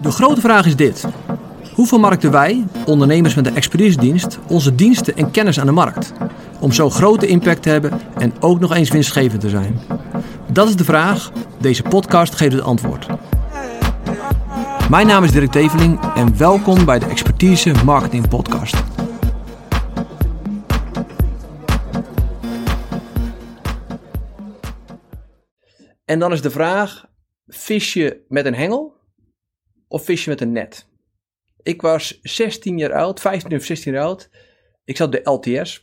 De grote vraag is dit. Hoe vermarkten wij, ondernemers met een expeditiedienst, onze diensten en kennis aan de markt? Om zo grote impact te hebben en ook nog eens winstgevend te zijn. Dat is de vraag. Deze podcast geeft het antwoord. Mijn naam is Dirk Teveling en welkom bij de Expertise Marketing Podcast. En dan is de vraag: vis je met een hengel of vis je met een net? Ik was 16 jaar oud, 15 of 16 jaar oud. Ik zat bij LTS.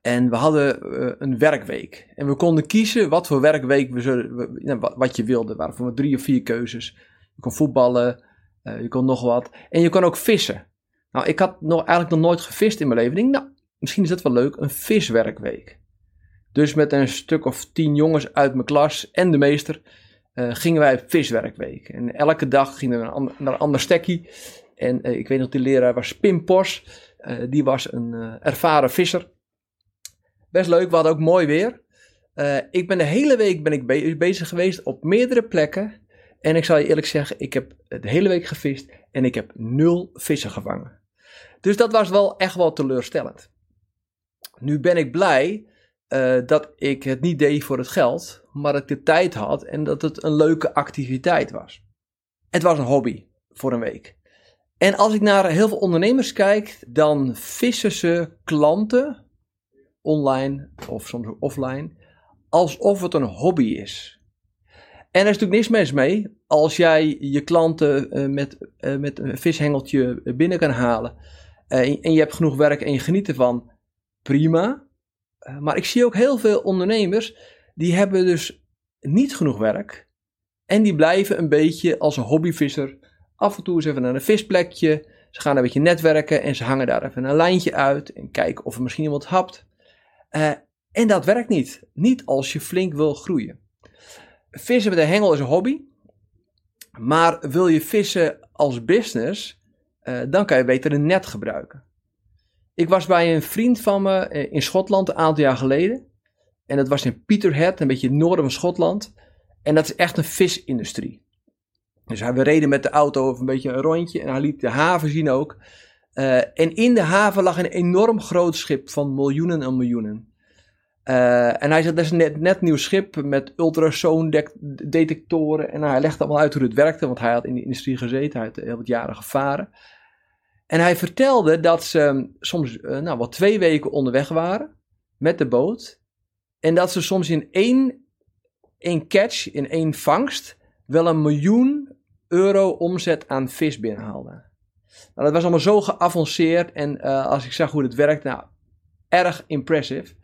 En we hadden uh, een werkweek. En we konden kiezen wat voor werkweek we zullen, we, wat, je wilde. Er waren voor drie of vier keuzes. Je kon voetballen, uh, je kon nog wat. En je kon ook vissen. Nou, ik had nog, eigenlijk nog nooit gevist in mijn leven. Nou, misschien is dat wel leuk. Een viswerkweek. Dus met een stuk of tien jongens uit mijn klas en de meester uh, gingen wij op viswerkweek. En elke dag gingen we naar een ander, stekkie. En uh, ik weet nog, die leraar was Pim Pos. Uh, die was een ervaren visser. Best leuk, we hadden ook mooi weer. ik ben de hele week ben ik be bezig geweest op meerdere plekken. En ik zal je eerlijk zeggen, ik heb de hele week gevist en ik heb nul vissen gevangen. Dus dat was wel echt wel teleurstellend. Nu ben ik blij uh, dat ik het niet deed voor het geld, maar dat ik de tijd had en dat het een leuke activiteit was. Het was een hobby voor een week. En als ik naar heel veel ondernemers kijk, dan vissen ze klanten, online of soms ook offline, alsof het een hobby is. En er is natuurlijk niks mis mee als jij je klanten uh, met, uh, met een vishengeltje binnen kan halen en je hebt genoeg werk en je geniet ervan, prima. Eh, maar ik zie ook heel veel ondernemers die hebben dus niet genoeg werk. En die blijven een beetje als een hobbyvisser af en toe eens even naar een visplekje. Ze gaan een beetje netwerken en ze hangen daar even een lijntje uit en kijken of er misschien iemand hapt. Uh, en dat werkt niet. Niet als je flink wil groeien. Vissen met een hengel is een hobby. Maar wil je vissen als business, uh, dan kan je beter een net gebruiken. Ik was bij een vriend van me eh, in Schotland een aantal jaar geleden. En dat was in Peterhead, een beetje het noorden van Schotland. En dat is echt een visindustrie. Dus we reden met de auto over een beetje een rondje en hij liet de haven zien ook. Uh, en in de haven lag een enorm groot schip van miljoenen en miljoenen. Uh, en hij zei, dat is een net, net nieuw schip met ultrasoon-detectoren. En hij legde allemaal uit hoe het werkte, want hij had in de industrie gezeten. Hij had heel wat jaren gevaren. En hij vertelde dat ze soms uh, nou, wel twee weken onderweg waren met de boot. En dat ze soms in één, één catch, in één vangst, wel een miljoen euro omzet aan vis binnenhaalden. Nou, dat was allemaal zo geavanceerd en uh, als ik zag hoe het werkt, nou, erg impressive.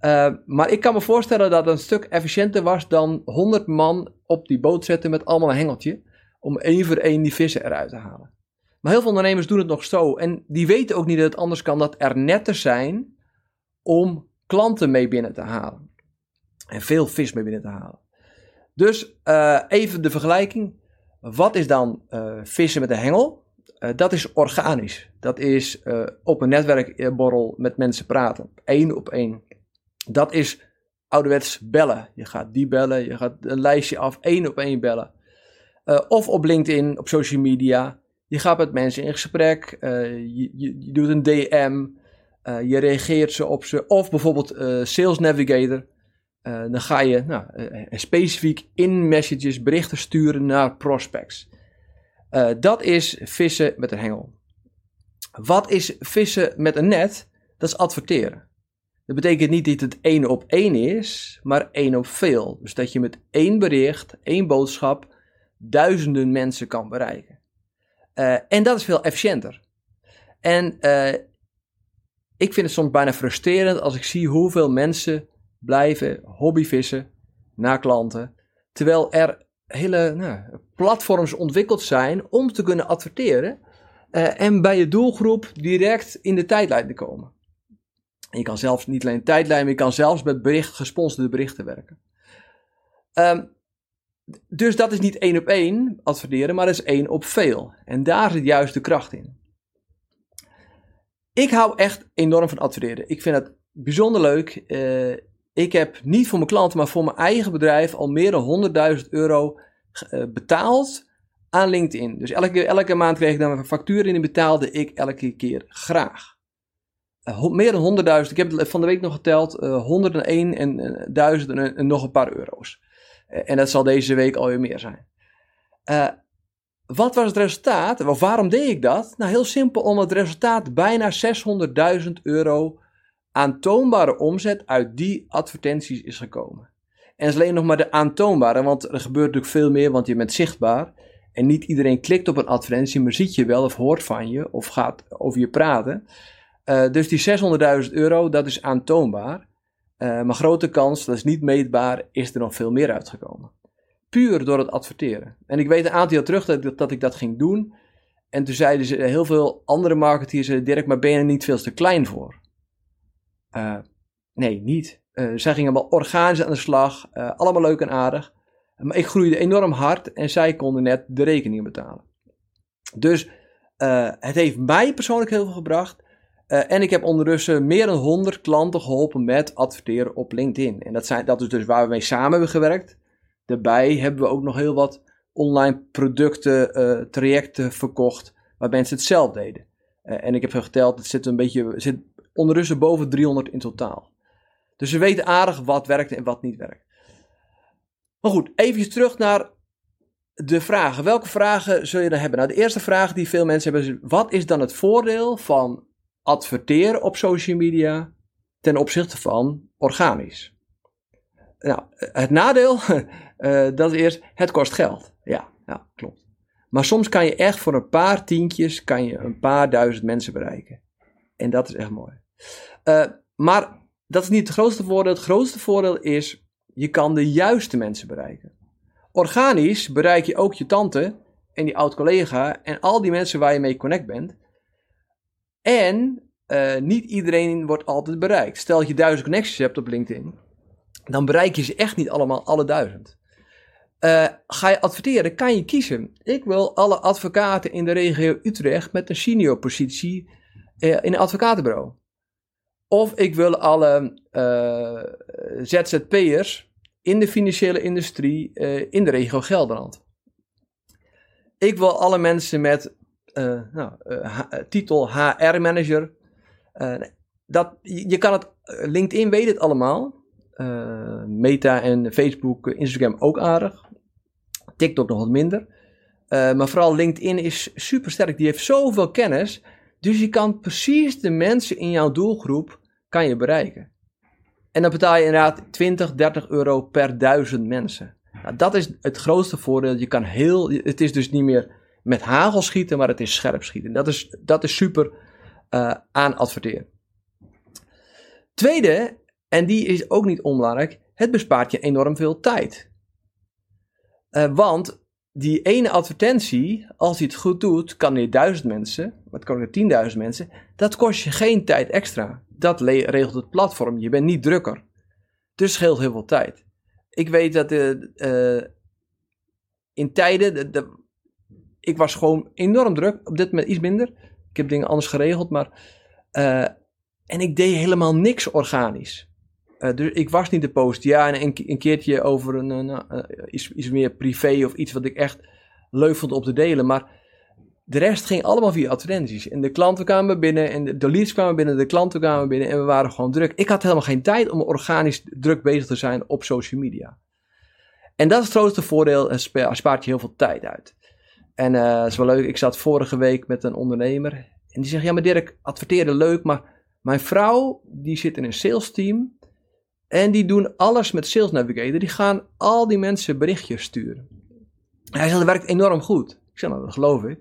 Uh, maar ik kan me voorstellen dat het een stuk efficiënter was dan 100 man op die boot zetten met allemaal een hengeltje. Om één voor één die vissen eruit te halen. Maar heel veel ondernemers doen het nog zo. En die weten ook niet dat het anders kan dat er netten zijn om klanten mee binnen te halen. En veel vis mee binnen te halen. Dus uh, even de vergelijking. Wat is dan uh, vissen met een hengel? Uh, dat is organisch. Dat is op een netwerkborrel met mensen praten. Eén op één. Dat is ouderwets bellen. Je gaat die bellen, je gaat een lijstje af, één op één bellen. of op LinkedIn, op social media. Je gaat met mensen in gesprek, uh, je, je, je, doet een DM, uh, je reageert ze op ze. Of bijvoorbeeld uh, Sales Navigator. dan ga je nou, specifiek in messages berichten sturen naar prospects. dat is vissen met een hengel. Wat is vissen met een net? Dat is adverteren. Dat betekent niet dat het één op één is, maar één op veel. Dus dat je met één bericht, één boodschap, duizenden mensen kan bereiken. Uh, en dat is veel efficiënter. En uh, ik vind het soms bijna frustrerend als ik zie hoeveel mensen blijven hobbyvissen naar klanten, terwijl er hele nou, platforms ontwikkeld zijn om te kunnen adverteren uh, en bij je doelgroep direct in de tijdlijn te komen. je kan zelfs niet alleen tijdlijn, maar je kan zelfs met bericht, gesponsorde berichten werken. Um, dus dat is niet één op één adverteren, maar dat is één op veel. En daar zit juist de kracht in. Ik hou echt enorm van adverteren. Ik vind het bijzonder leuk. Uh, ik heb niet voor mijn klanten, maar voor mijn eigen bedrijf al meer dan 100.000 euro uh, betaald aan LinkedIn. Dus elke, elke maand kreeg ik dan een factuur in en betaalde ik elke keer graag. Uh, meer dan 100.000, ik heb van de week nog geteld, uh, 101 en duizend en, en, nog een paar euro's. En dat zal deze week alweer meer zijn. wat was het resultaat? Of waarom deed ik dat? Nou, heel simpel, omdat het resultaat bijna 600.000 euro aantoonbare omzet uit die advertenties is gekomen. En dat is alleen nog maar de aantoonbare, want er gebeurt natuurlijk veel meer, want je bent zichtbaar. En niet iedereen klikt op een advertentie, maar ziet je wel of hoort van je of gaat over je praten. Uh, dus die 600.000 euro, dat is aantoonbaar. Uh, maar grote kans, dat is niet meetbaar, is er nog veel meer uitgekomen. Puur door het adverteren. En ik weet een aantal jaar terug dat, dat ik dat ging doen. En toen zeiden ze heel veel andere marketeers, Dirk, maar ben je er niet veel te klein voor? Uh, nee, niet. Uh, zij gingen allemaal organisch aan de slag, allemaal leuk en aardig. Maar ik groeide enorm hard en zij konden net de rekening betalen. Dus het heeft mij persoonlijk heel veel gebracht. En ik heb ondertussen meer dan 100 klanten geholpen met adverteren op LinkedIn. En dat, zijn, dat is dus waar we mee samen hebben gewerkt. Daarbij hebben we ook nog heel wat online producten, trajecten verkocht, waar mensen het zelf deden. en ik heb geteld, het zit een beetje, zit ondertussen boven 300 in totaal. Dus we weten aardig wat werkt en wat niet werkt. Maar goed, even terug naar de vragen. Welke vragen zul je dan hebben? Nou, de eerste vraag die veel mensen hebben is: wat is dan het voordeel van adverteren op social media ten opzichte van organisch? Nou, het nadeel, uh, dat is het kost geld. Ja, ja, klopt. Maar soms kan je echt voor een paar tientjes, kan je een paar duizend mensen bereiken. En dat is echt mooi. Uh, maar dat is niet het grootste voordeel. Het grootste voordeel is, je kan de juiste mensen bereiken. Organisch bereik je ook je tante en die oud-collega en al die mensen waar je mee connect bent. En uh, niet iedereen wordt altijd bereikt. Stel dat je duizend connecties hebt op LinkedIn, dan bereik je ze echt niet allemaal, alle duizend. Uh, ga je adverteren, kan je kiezen. Ik wil alle advocaten in de regio Utrecht met een senior positie uh, in een advocatenbureau. Of ik wil alle ZZP'ers in de financiële industrie in de regio Gelderland. Ik wil alle mensen met nou, titel HR-manager. dat, je kan het, LinkedIn weet het allemaal. Meta en Facebook, Instagram ook aardig. TikTok nog wat minder. maar vooral LinkedIn is super sterk. Die heeft zoveel kennis. Dus je kan precies de mensen in jouw doelgroep kan je bereiken. En dan betaal je inderdaad 20, 30 euro per duizend mensen. Nou, dat is het grootste voordeel. Je kan heel, het is dus niet meer met hagel schieten, maar het is scherp schieten. Dat is, dat is super uh, aan adverteren. Tweede, en die is ook niet onbelangrijk, het bespaart je enorm veel tijd. Uh, want die ene advertentie, als hij het goed doet, kan je duizend mensen, het kan ook tienduizend mensen, dat kost je geen tijd extra dat regelt het platform. Je bent niet drukker. Dus scheelt heel veel tijd. Ik weet dat uh, in tijden, de, ik was gewoon enorm druk. Op dit moment iets minder. Ik heb dingen anders geregeld, maar. Uh, en ik deed helemaal niks organisch. Uh, dus ik was niet de post. Ja, en een, een keertje over een, een, iets, iets meer privé of iets wat ik echt leuk vond op te delen. Maar de rest ging allemaal via advertenties. En de klanten kwamen binnen en de leads kwamen binnen, de klanten kwamen binnen en we waren gewoon druk. Ik had helemaal geen tijd om organisch druk bezig te zijn op social media. En dat is het grootste voordeel, het spaart je heel veel tijd uit. En dat is wel leuk, ik zat vorige week met een ondernemer en die zegt, ja maar Dirk, adverteren leuk, maar mijn vrouw die zit in een sales team en die doen alles met Sales Navigator. Die gaan al die mensen berichtjes sturen. Hij zegt, dat werkt enorm goed. Ik zeg, nou dat geloof ik.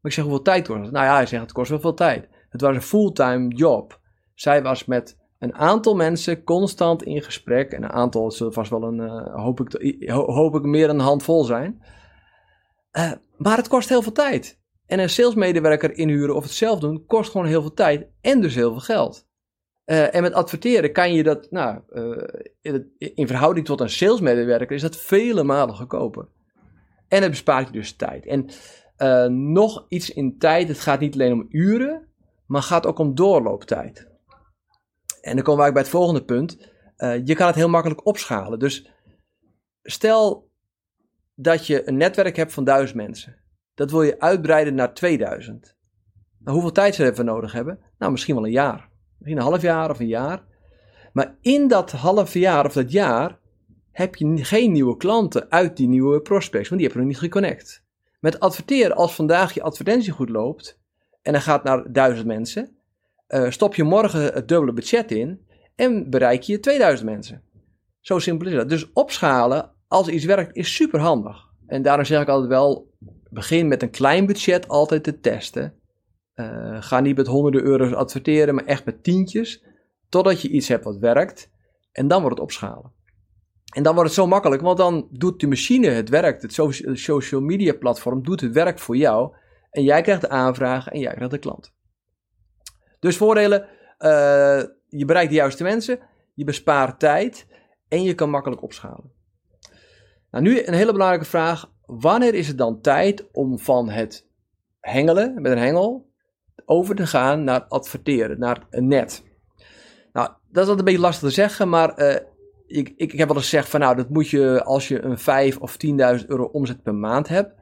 Maar ik zeg, hoeveel tijd kost het? Nou ja, hij zegt, het kost wel veel tijd. Het was een fulltime job. Zij was met een aantal mensen constant in gesprek. En een aantal, het vast wel een, uh, hoop, ik, hoop ik meer een handvol zijn. Uh, maar het kost heel veel tijd. En een salesmedewerker inhuren of het zelf doen, kost gewoon heel veel tijd en dus heel veel geld. Uh, en met adverteren kan je dat, nou, in verhouding tot een salesmedewerker is dat vele malen goedkoper. En het bespaart je dus tijd. En uh, nog iets in tijd. Het gaat niet alleen om uren, maar gaat ook om doorlooptijd. En dan komen we bij het volgende punt. Je kan het heel makkelijk opschalen. Dus stel, dat je een netwerk hebt van 1000 mensen. Dat wil je uitbreiden naar 2000. Nou, hoeveel tijd zullen we nodig hebben? Nou, misschien wel een jaar. Misschien een half jaar of een jaar. Maar in dat half jaar of dat jaar heb je geen nieuwe klanten uit die nieuwe prospects, want die heb je nog niet geconnect. Met adverteren, als vandaag je advertentie goed loopt en dan gaat naar 1000 mensen, uh, stop je morgen het dubbele budget in en bereik je 2000 mensen. Zo simpel is dat. Dus opschalen als iets werkt is super handig. En daarom zeg ik altijd wel, begin met een klein budget altijd te testen. Uh, ga niet met honderden euro's adverteren, maar echt met tientjes. Totdat je iets hebt wat werkt. En dan wordt het opschalen. En dan wordt het zo makkelijk, want dan doet de machine het werk. Het social media platform doet het werk voor jou. En jij krijgt de aanvraag en jij krijgt de klant. Dus voordelen, uh, je bereikt de juiste mensen, je bespaart tijd en je kan makkelijk opschalen. Nou, nu een hele belangrijke vraag. Wanneer is het dan tijd om van het hengelen met een hengel over te gaan naar adverteren, naar een net? Nou, dat is altijd een beetje lastig te zeggen, maar ik, ik, ik, heb wel eens gezegd van nou, dat moet je als je een 5 of 10.000 euro omzet per maand hebt.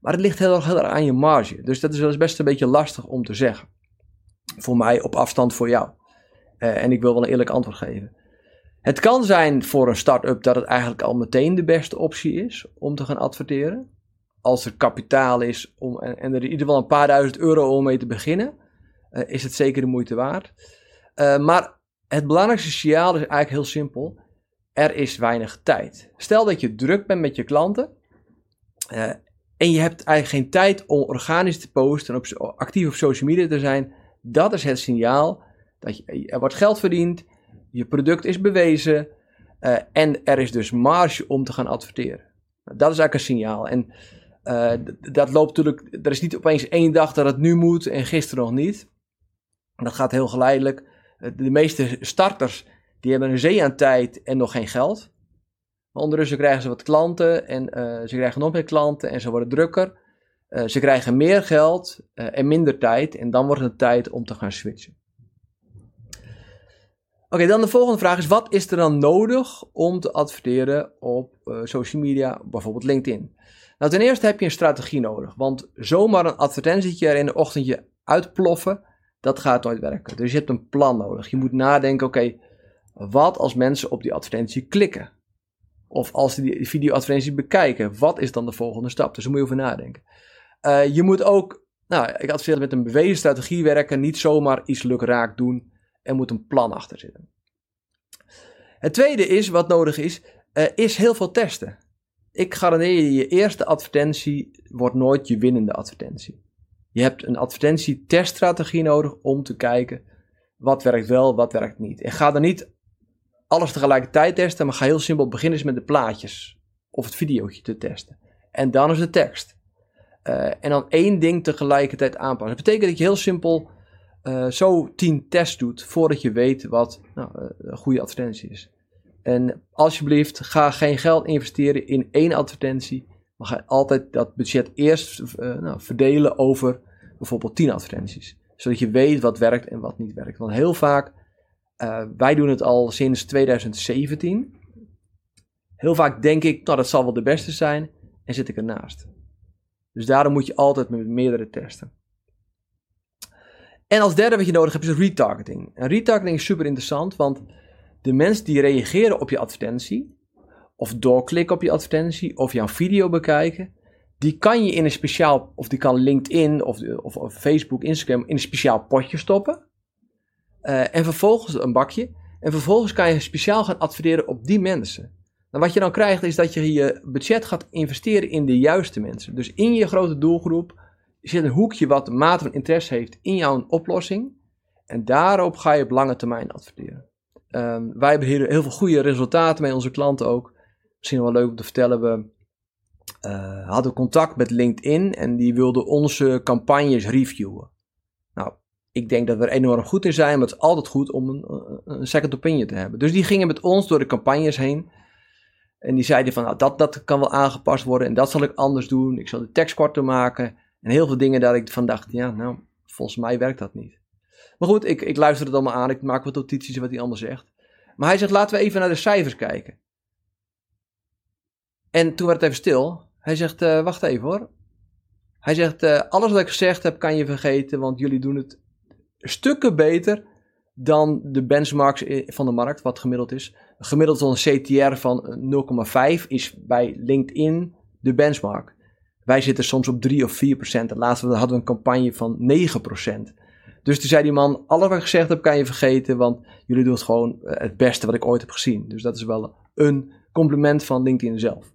Maar het ligt heel erg, heel erg aan je marge. Dus dat is wel eens best een beetje lastig om te zeggen. Voor mij op afstand voor jou. Uh, en ik wil wel een eerlijk antwoord geven. Het kan zijn voor een start-up dat het eigenlijk al meteen de beste optie is om te gaan adverteren. Als er kapitaal is om, en, er in ieder geval een paar duizend euro om mee te beginnen, uh, is het zeker de moeite waard. Uh, maar het belangrijkste signaal is eigenlijk heel simpel. Er is weinig tijd. Stel dat je druk bent met je klanten uh, en je hebt eigenlijk geen tijd om organisch te posten en op, actief op social media te zijn. Dat is het signaal dat je, er wordt geld verdiend, je product is bewezen uh, en er is dus marge om te gaan adverteren. Dat is eigenlijk een signaal. En uh, dat loopt natuurlijk, er is niet opeens één dag dat het nu moet en gisteren nog niet. Dat gaat heel geleidelijk. Eh, de meeste starters die hebben een zee aan tijd en nog geen geld. Maar ondertussen krijgen ze wat klanten en ze krijgen nog meer klanten en ze worden drukker. Ze krijgen meer geld en minder tijd en dan wordt het tijd om te gaan switchen. Oké, dan de volgende vraag is: wat is er dan nodig om te adverteren op uh, social media, bijvoorbeeld LinkedIn? Nou, ten eerste heb je een strategie nodig, want zomaar een advertentietje er in de ochtendje uitploffen, dat gaat nooit werken. Dus je hebt een plan nodig. Je moet nadenken: oké, wat als mensen op die advertentie klikken? Of als ze die video-advertentie bekijken, wat is dan de volgende stap? Dus daar moet je over nadenken. Uh, je moet ook, nou, ik adviseer met een bewezen strategie werken, niet zomaar iets lukraak doen er moet een plan achter zitten. Het tweede is, wat nodig is, is heel veel testen. Ik garandeer je, je eerste advertentie wordt nooit je winnende advertentie. Je hebt een advertentie-teststrategie nodig om te kijken wat werkt wel, wat werkt niet. En ga dan niet alles tegelijkertijd testen, maar ga heel simpel beginnen met de plaatjes of het videootje te testen. En dan is de tekst. Uh, en dan één ding tegelijkertijd aanpassen. Dat betekent dat je heel simpel uh, zo tien tests doet voordat je weet wat nou, uh, een goede advertentie is. En alsjeblieft, ga geen geld investeren in één advertentie, maar ga altijd dat budget eerst uh, nou, verdelen over bijvoorbeeld tien advertenties. Zodat je weet wat werkt en wat niet werkt. Want heel vaak, wij doen het al sinds 2017. Heel vaak denk ik, nou dat zal wel de beste zijn en zit ik ernaast. Dus daarom moet je altijd met meerdere testen. En als derde wat je nodig hebt is retargeting. En retargeting is super interessant, want de mensen die reageren op je advertentie, of doorklikken op je advertentie, of jouw video bekijken, die kan je in een speciaal, of die kan LinkedIn of, of, of Facebook, Instagram in een speciaal potje stoppen. Uh, en vervolgens een bakje. En vervolgens kan je speciaal gaan adverteren op die mensen. En wat je dan krijgt is dat je je budget gaat investeren in de juiste mensen. Dus in je grote doelgroep zit een hoekje wat de mate van interesse heeft in jouw oplossing. En daarop ga je op lange termijn adverteren. Um, wij hebben heel veel goede resultaten met onze klanten ook. Misschien wel leuk om te vertellen, we uh, hadden contact met LinkedIn en die wilden onze campagnes reviewen. Nou, ik denk dat we er enorm goed in zijn, maar het is altijd goed om een, een second opinion te hebben. Dus die gingen met ons door de campagnes heen. En die zeiden van, nou, dat, dat kan wel aangepast worden en dat zal ik anders doen. Ik zal de tekst korter maken. En heel veel dingen dat ik van dacht, ja, nou, volgens mij werkt dat niet. Maar goed, ik, ik luister het allemaal aan, ik maak wat notities wat hij anders zegt. Maar hij zegt, laten we even naar de cijfers kijken. En toen werd het even stil. Hij zegt, uh, wacht even hoor. Hij zegt, uh, alles wat ik gezegd heb kan je vergeten, want jullie doen het stukken beter dan de benchmarks van de markt, wat gemiddeld is. Gemiddeld een CTR van 0,5 is bij LinkedIn de benchmark. Wij zitten soms op 3 of 4 procent. Laatst hadden we een campagne van 9 procent. Dus toen zei die man, alles wat ik gezegd heb kan je vergeten, want jullie doen het gewoon eh, het beste wat ik ooit heb gezien. Dus dat is wel een compliment van LinkedIn zelf.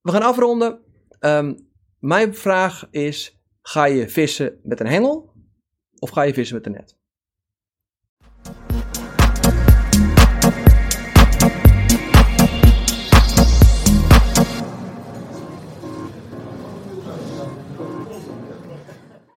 We gaan afronden. Um, mijn vraag is, ga je vissen met een hengel of ga je vissen met een net?